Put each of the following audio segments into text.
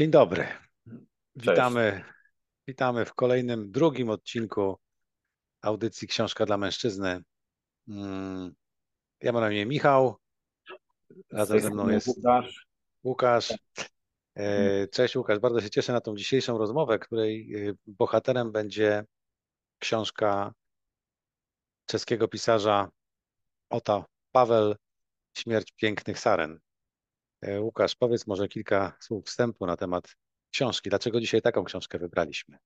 Dzień dobry. Witamy, witamy w kolejnym, drugim odcinku audycji Książka dla Mężczyzny. Mm, ja mam na imię Michał. Razem ze mną jest Łukasz. Łukasz. E, cześć Łukasz, bardzo się cieszę na tą dzisiejszą rozmowę, której e, bohaterem będzie książka czeskiego pisarza Ota Paweł Śmierć pięknych saren. E, Łukasz, powiedz może kilka słów wstępu na temat książki. Dlaczego dzisiaj taką książkę wybraliśmy?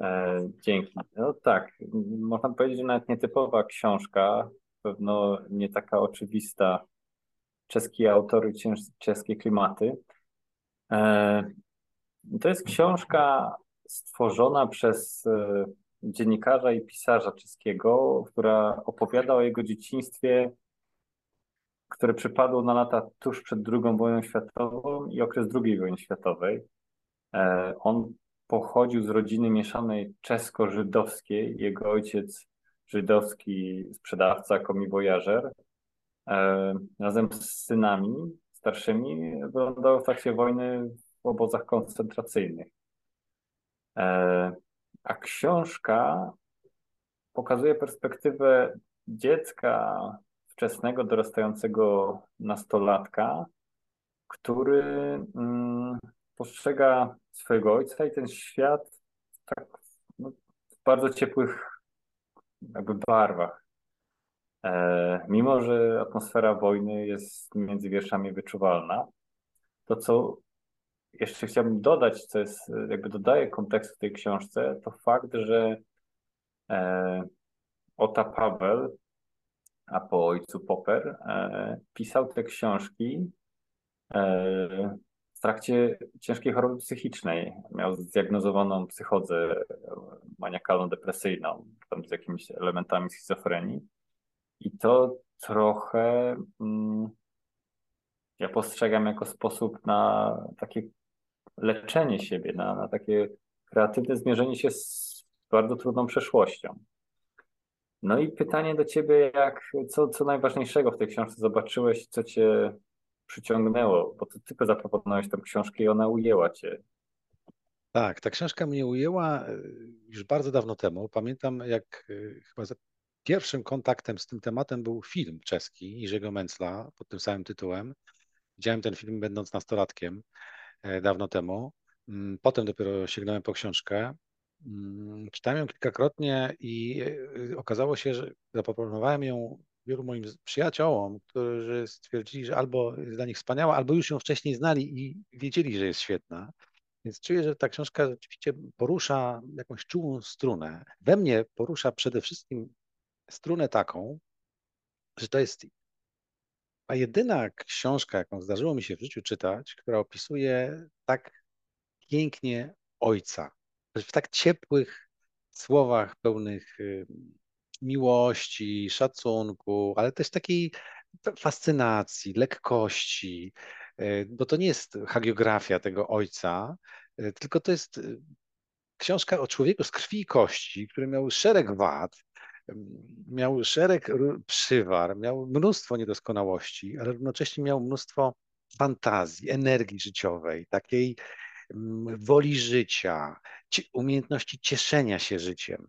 E, dzięki. No tak, można powiedzieć, że nawet nietypowa książka, pewno nie taka oczywista. Czeski autor i czeskie klimaty. E, to jest książka stworzona przez dziennikarza i pisarza czeskiego, która opowiada o jego dzieciństwie które przypadło na lata tuż przed II wojną światową i okres II wojny światowej. E, on pochodził z rodziny mieszanej czesko-żydowskiej. Jego ojciec żydowski sprzedawca, komiwojażer, e, razem z synami starszymi wylądował w trakcie wojny w obozach koncentracyjnych. E, a książka pokazuje perspektywę dziecka wczesnego, dorastającego nastolatka, który mm, postrzega swojego ojca i ten świat tak no, w bardzo ciepłych jakby barwach. E, mimo, że atmosfera wojny jest między wierszami wyczuwalna, to co jeszcze chciałbym dodać, co jest, jakby dodaje kontekstu tej książce, to fakt, że e, Ota Paweł a po ojcu Popper, e, pisał te książki e, w trakcie ciężkiej choroby psychicznej. Miał zdiagnozowaną psychodzę maniakalno-depresyjną, tam z jakimiś elementami schizofrenii. I to trochę mm, ja postrzegam jako sposób na takie leczenie siebie, na, na takie kreatywne zmierzenie się z bardzo trudną przeszłością. No i pytanie do ciebie, jak, co, co najważniejszego w tej książce zobaczyłeś, co cię przyciągnęło, bo to tylko zaproponowałeś tę książkę i ona ujęła cię. Tak, ta książka mnie ujęła e, już bardzo dawno temu. Pamiętam, jak e, chyba pierwszym kontaktem z tym tematem był film czeski Jerzego Mencla pod tym samym tytułem. Widziałem ten film będąc nastolatkiem e, dawno temu. Mm, potem dopiero sięgnąłem po książkę. Mm, czytałem ją kilkakrotnie i e, okazało się, że zaproponowałem ją wielu moim przyjaciołom, którzy stwierdzili, że albo jest dla nich wspaniała, albo już ją wcześniej znali i wiedzieli, że jest świetna. Więc czuję, że ta książka rzeczywiście porusza jakąś czułą strunę. We mnie porusza przede wszystkim strunę taką, że to jest a jedyna książka, jaką zdarzyło mi się w życiu czytać, która opisuje tak pięknie ojca, w tak ciepłych słowach pełnych y, miłości, szacunku, ale też takiej fascynacji, lekkości, y, bo to nie jest hagiografia tego ojca, y, tylko to jest książka o człowieku z krwi i kości, który miał szereg wad, miał szereg przywar, miał mnóstwo niedoskonałości, ale równocześnie miał mnóstwo fantazji, energii życiowej, takiej woli życia, umiejętności cieszenia się życiem.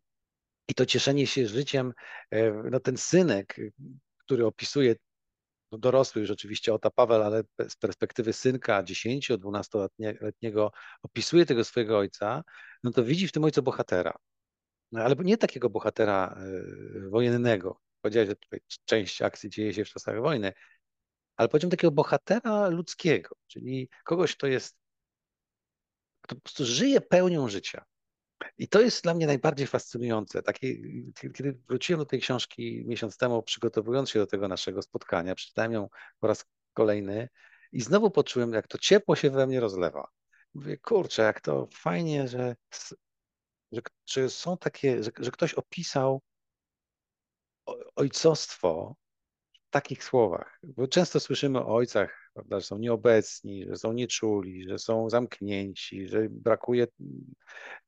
I to cieszenie się życiem, e, no ten synek, który opisuje no dorosły już oczywiście Ota Paweł, ale z perspektywy synka 10-12-letniego opisuje tego swojego ojca, no to widzi w tym ojcu bohatera. No, ale nie takiego bohatera e, wojennego. Powiedziałeś, że tutaj część akcji dzieje się w czasach wojny, ale powiedziałbym takiego bohatera ludzkiego, czyli kogoś, kto jest kto po prostu żyje pełnią życia. I to jest dla mnie najbardziej fascynujące. Takie, kiedy wróciłem do tej książki miesiąc temu, przygotowując się do tego naszego spotkania, przeczytałem ją po raz kolejny i znowu poczułem, jak to ciepło się we mnie rozlewa. Mówię, kurczę, jak to fajnie, że, że, że są takie, że, że ktoś opisał ojcostwo takich słowach. Bo często słyszymy o ojcach prawda, że są nieobecni, że są nieczuli, że są zamknięci, że brakuje,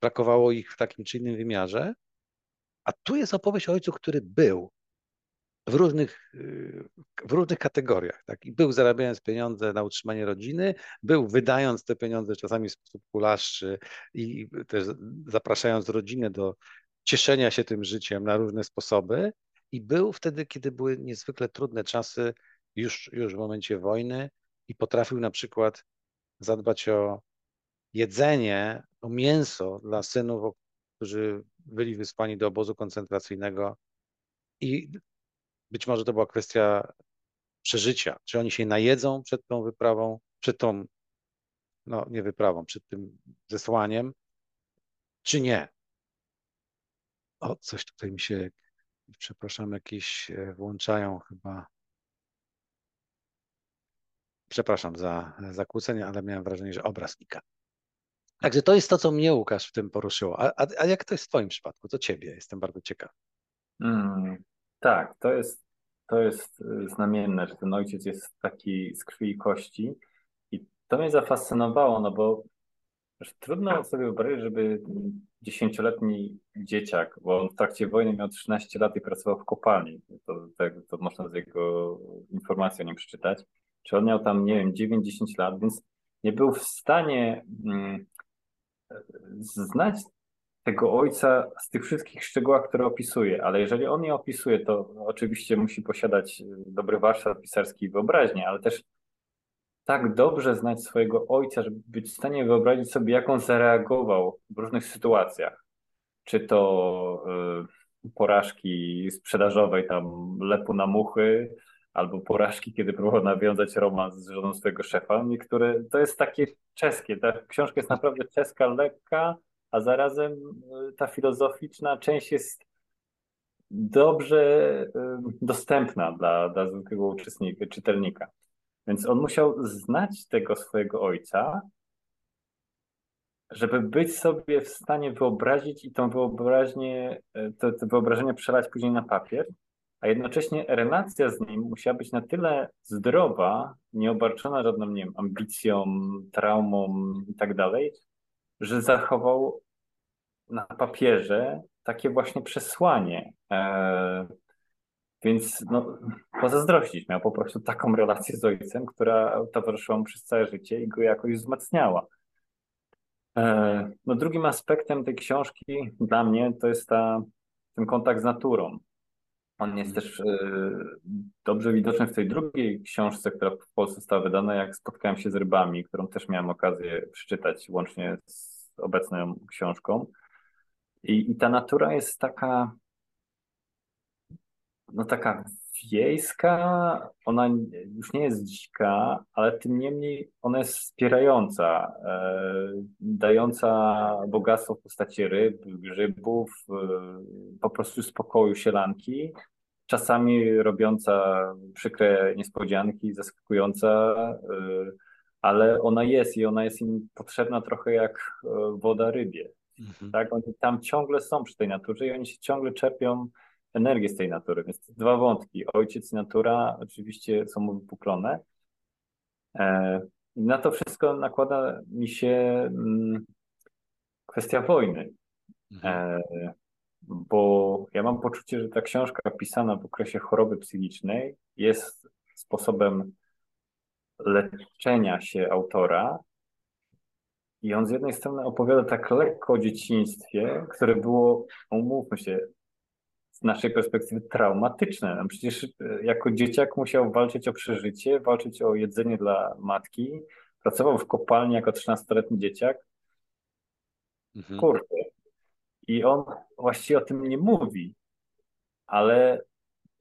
brakowało ich w takim czy innym wymiarze. A tu jest opowieść o ojcu, który był. w różnych, w różnych kategoriach. Tak? I był zarabiając pieniądze na utrzymanie rodziny, był wydając te pieniądze czasami w sposób kulaszczy i też zapraszając rodzinę do cieszenia się tym życiem na różne sposoby. I był wtedy, kiedy były niezwykle trudne czasy, już, już w momencie wojny, i potrafił na przykład zadbać o jedzenie, o mięso dla synów, którzy byli wysłani do obozu koncentracyjnego. I być może to była kwestia przeżycia. Czy oni się najedzą przed tą wyprawą, przed tą, no nie wyprawą, przed tym zesłaniem, czy nie. O, coś tutaj mi się, przepraszam, jakieś e, włączają chyba. Przepraszam za zakłócenie, ale miałem wrażenie, że obraz znika. Także to jest to, co mnie, Łukasz, w tym poruszyło. A, a, a jak to jest w Twoim przypadku? Co Ciebie? Jestem bardzo ciekaw. Mm, tak, to jest, to jest y, znamienne, że ten ojciec jest taki z krwi i kości. I to mnie zafascynowało, no bo trudno sobie wyobrazić, żeby dziesięcioletni dzieciak, bo on w trakcie wojny miał 13 lat i pracował w kopalni. To, to, to można z jego informacji o nim przeczytać. Czy on miał tam, nie wiem, 9-10 lat, więc nie był w stanie mm, znać tego ojca z tych wszystkich szczegółach, które opisuje, ale jeżeli on je opisuje, to oczywiście musi posiadać dobry warsztat pisarski i wyobraźnię, ale też tak dobrze znać swojego ojca, żeby być w stanie wyobrazić sobie, jak on zareagował w różnych sytuacjach. Czy to y, porażki sprzedażowej, tam lepu na muchy, albo porażki, kiedy próbował nawiązać romans z żoną swojego szefa. Niektóre, to jest takie czeskie. Ta książka jest naprawdę czeska, lekka, a zarazem y, ta filozoficzna część jest dobrze y, dostępna dla, dla zwykłego uczestnika, czytelnika. Więc on musiał znać tego swojego ojca, żeby być sobie w stanie wyobrazić i tą wyobraźnię, y, to, to wyobrażenie przelać później na papier, a jednocześnie relacja z nim musiała być na tyle zdrowa, nieobarczona żadną, nie wiem, ambicją, traumą i tak dalej, że zachował na papierze takie właśnie przesłanie. E, więc no, pozazdrościć miał po prostu taką relację z ojcem, która towarzyszyła mu przez całe życie i go jakoś wzmacniała. E, no, drugim aspektem tej książki dla mnie to jest ta, ten kontakt z naturą. On jest też e, dobrze widoczny w tej drugiej książce, która w Polsce została wydana, jak spotkałem się z rybami, którą też miałem okazję przeczytać łącznie z obecną książką. I, i ta natura jest taka, no taka wiejska, ona już nie jest dzika, ale tym niemniej ona jest wspierająca, e, dająca bogactwo w postaci ryb, grzybów, e, po prostu spokoju sielanki, czasami robiąca przykre niespodzianki, zaskakująca, e, ale ona jest i ona jest im potrzebna trochę jak woda rybie. Mhm. Tak, oni tam ciągle są przy tej naturze i oni się ciągle czerpią energię z tej natury. Więc dwa wątki. Ojciec i natura oczywiście są uwypuklone. E, na to wszystko nakłada mi się mm, kwestia wojny. Mhm. E, bo ja mam poczucie, że ta książka pisana w okresie choroby psychicznej jest sposobem leczenia się autora. I on z jednej strony opowiada tak lekko o dzieciństwie, które było, umówmy się, z naszej perspektywy traumatyczne. No przecież e, jako dzieciak musiał walczyć o przeżycie, walczyć o jedzenie dla matki. Pracował w kopalni jako 13-letni dzieciak. Mhm. Kurde. I on właściwie o tym nie mówi, ale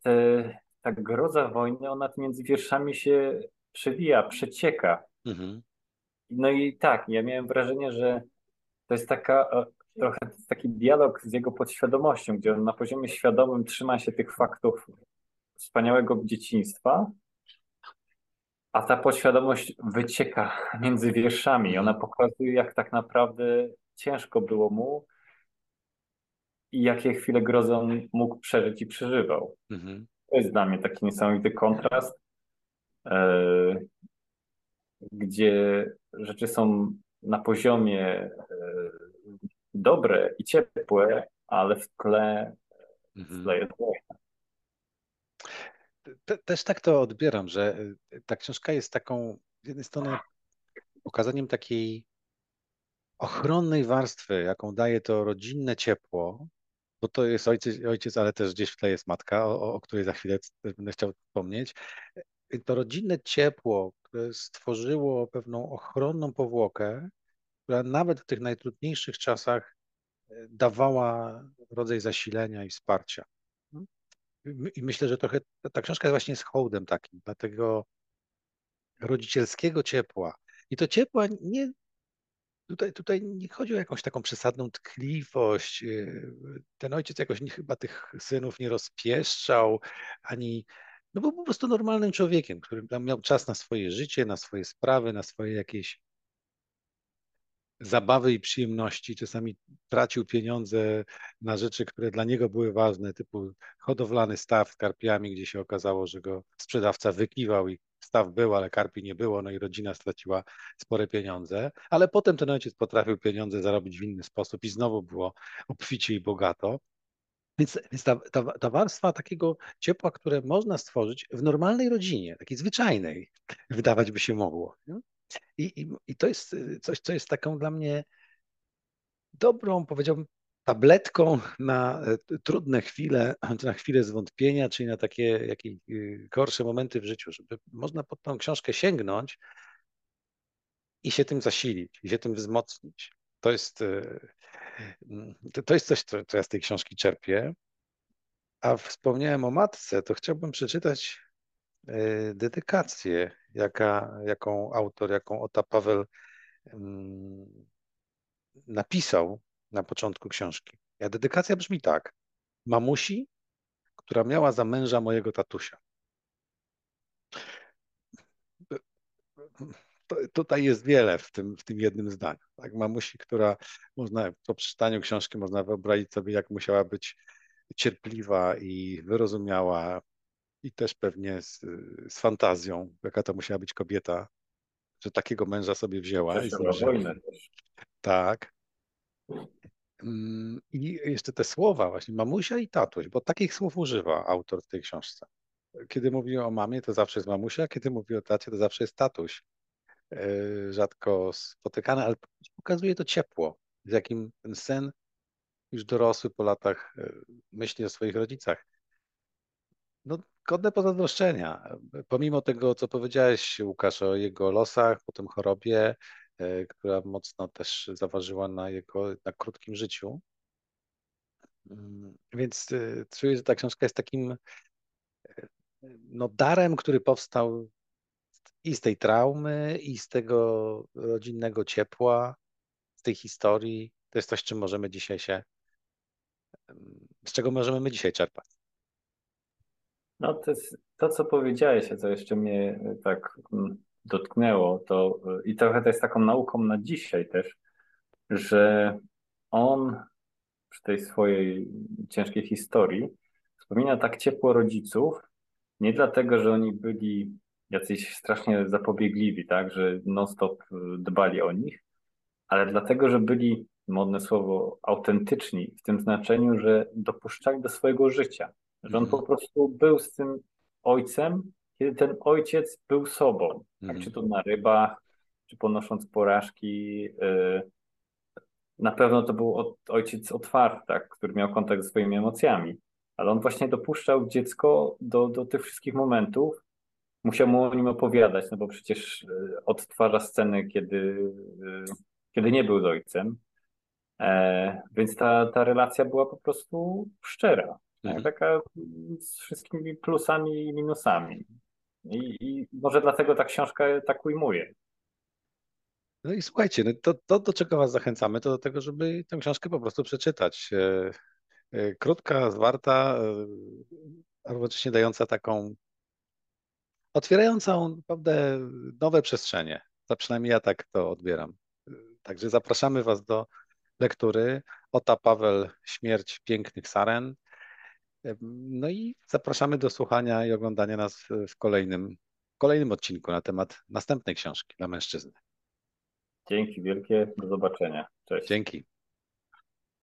te, ta groza wojny, ona między wierszami się przewija, przecieka. Mhm. No i tak, ja miałem wrażenie, że to jest taka trochę taki dialog z jego podświadomością, gdzie on na poziomie świadomym trzyma się tych faktów wspaniałego dzieciństwa, a ta podświadomość wycieka między wierszami. Ona pokazuje, jak tak naprawdę ciężko było mu i jakie chwile grozy on mógł przeżyć i przeżywał. Mhm. To jest dla mnie taki niesamowity kontrast, e, gdzie rzeczy są na poziomie e, dobre i ciepłe, ale w tle, w tle jest te, też tak to odbieram, że ta książka jest taką, z jednej strony, pokazaniem takiej ochronnej warstwy, jaką daje to rodzinne ciepło, bo to jest ojciec, ojciec ale też gdzieś w tle jest matka, o, o której za chwilę będę chciał wspomnieć. To rodzinne ciepło, które stworzyło pewną ochronną powłokę, która nawet w tych najtrudniejszych czasach e, dawała rodzaj zasilenia i wsparcia. I myślę, że trochę ta książka jest właśnie z hołdem takim, dlatego rodzicielskiego ciepła. I to ciepła nie Tutaj, tutaj nie chodzi o jakąś taką przesadną tkliwość. Y, ten ojciec jakoś nie, chyba tych synów nie rozpieszczał, ani. No był po prostu normalnym człowiekiem, który miał czas na swoje życie, na swoje sprawy, na swoje jakieś zabawy i przyjemności. Czasami tracił pieniądze na rzeczy, które dla niego były ważne, typu hodowlany staw z karpiami, gdzie się okazało, że go sprzedawca wykiwał i staw był, ale karpi nie było, no i rodzina straciła spore pieniądze, ale potem ten ojciec potrafił pieniądze zarobić w inny sposób i znowu było obficie i bogato. Więc, więc ta, ta, ta, warstwa takiego ciepła, które można stworzyć w normalnej rodzinie, takiej zwyczajnej, wydawać by się mogło. I, i, I to jest coś, co jest taką dla mnie dobrą, powiedziałbym, tabletką na e, trudne chwile, na chwile zwątpienia, czy na takie jakieś y, gorsze momenty w życiu, żeby można pod tą książkę sięgnąć i się tym zasilić, i się tym wzmocnić. To jest, to jest coś, co ja z tej książki czerpię. A wspomniałem o matce, to chciałbym przeczytać dedykację, jaka, jaką autor, jaką Ota Paweł mm, napisał na początku książki. Ja dedykacja brzmi tak. Mamusi, która miała za męża mojego tatusia. Tutaj jest wiele w tym, w tym jednym zdaniu. Tak? Mamusi, która można po przeczytaniu książki można wyobrazić sobie, jak musiała być cierpliwa i wyrozumiała i też pewnie z, z fantazją, jaka to musiała być kobieta, że takiego męża sobie wzięła. i wojnę też. Tak. Mm, I jeszcze te słowa właśnie, mamusia i tatuś, bo takich słów używa autor w tej książce. Kiedy mówi o mamie, to zawsze jest mamusia, kiedy mówi o tacie, to zawsze jest tatuś. E, rzadko spotykane, ale pokazuje to ciepło, z jakim ten sen już dorosły po latach e, myśli o swoich rodzicach. No, godne pozazdroszczenia. Pomimo tego, co powiedziałeś, Łukasz, o jego losach, po tym chorobie, E, która mocno też zaważyła na jego na krótkim życiu. Mm, więc e, czuję, że ta książka jest takim e, no, darem, który powstał i z tej traumy, i z tego rodzinnego ciepła, z tej historii. To jest coś, czym możemy dzisiaj się, z czego możemy my dzisiaj czerpać. No to jest to, co powiedziałeś, a co jeszcze mnie tak mm, dotknęło, to i trochę to jest taką nauką na dzisiaj też, że on przy tej swojej ciężkiej historii wspomina tak ciepło rodziców, nie dlatego, że oni byli jacyś strasznie zapobiegliwi, tak, że non-stop dbali o nich, ale dlatego, że byli, modne słowo, autentyczni w tym znaczeniu, że dopuszczali do swojego życia, że on po mhm. prostu był z tym ojcem, kiedy ten ojciec był sobą, tak, mhm. czy to na rybach, czy ponosząc porażki. Y, na pewno to był ojciec otwarty, tak, który miał kontakt ze swoimi emocjami, ale on właśnie dopuszczał dziecko do, do tych wszystkich momentów. Musiał mu o nim opowiadać, no bo przecież y, odtwarza sceny, kiedy, y, kiedy nie był z ojcem. E, więc ta, ta relacja była po prostu szczera. Mhm. Taka z wszystkimi plusami i minusami. I, I, może dlatego ta książka tak ujmuje. No i słuchajcie, no to, to, do czego Was zachęcamy, to do tego, żeby tę książkę po prostu przeczytać. E, e, krótka, zwarta, e, a równocześnie dająca taką, otwierającą naprawdę nowe przestrzenie. To przynajmniej ja tak to odbieram. Także zapraszamy Was do lektury. Ota Paweł, Śmierć pięknych saren. No i zapraszamy do słuchania i oglądania nas w kolejnym, kolejnym odcinku na temat następnej książki dla mężczyzny. Dzięki wielkie, do zobaczenia. Cześć. Dzięki.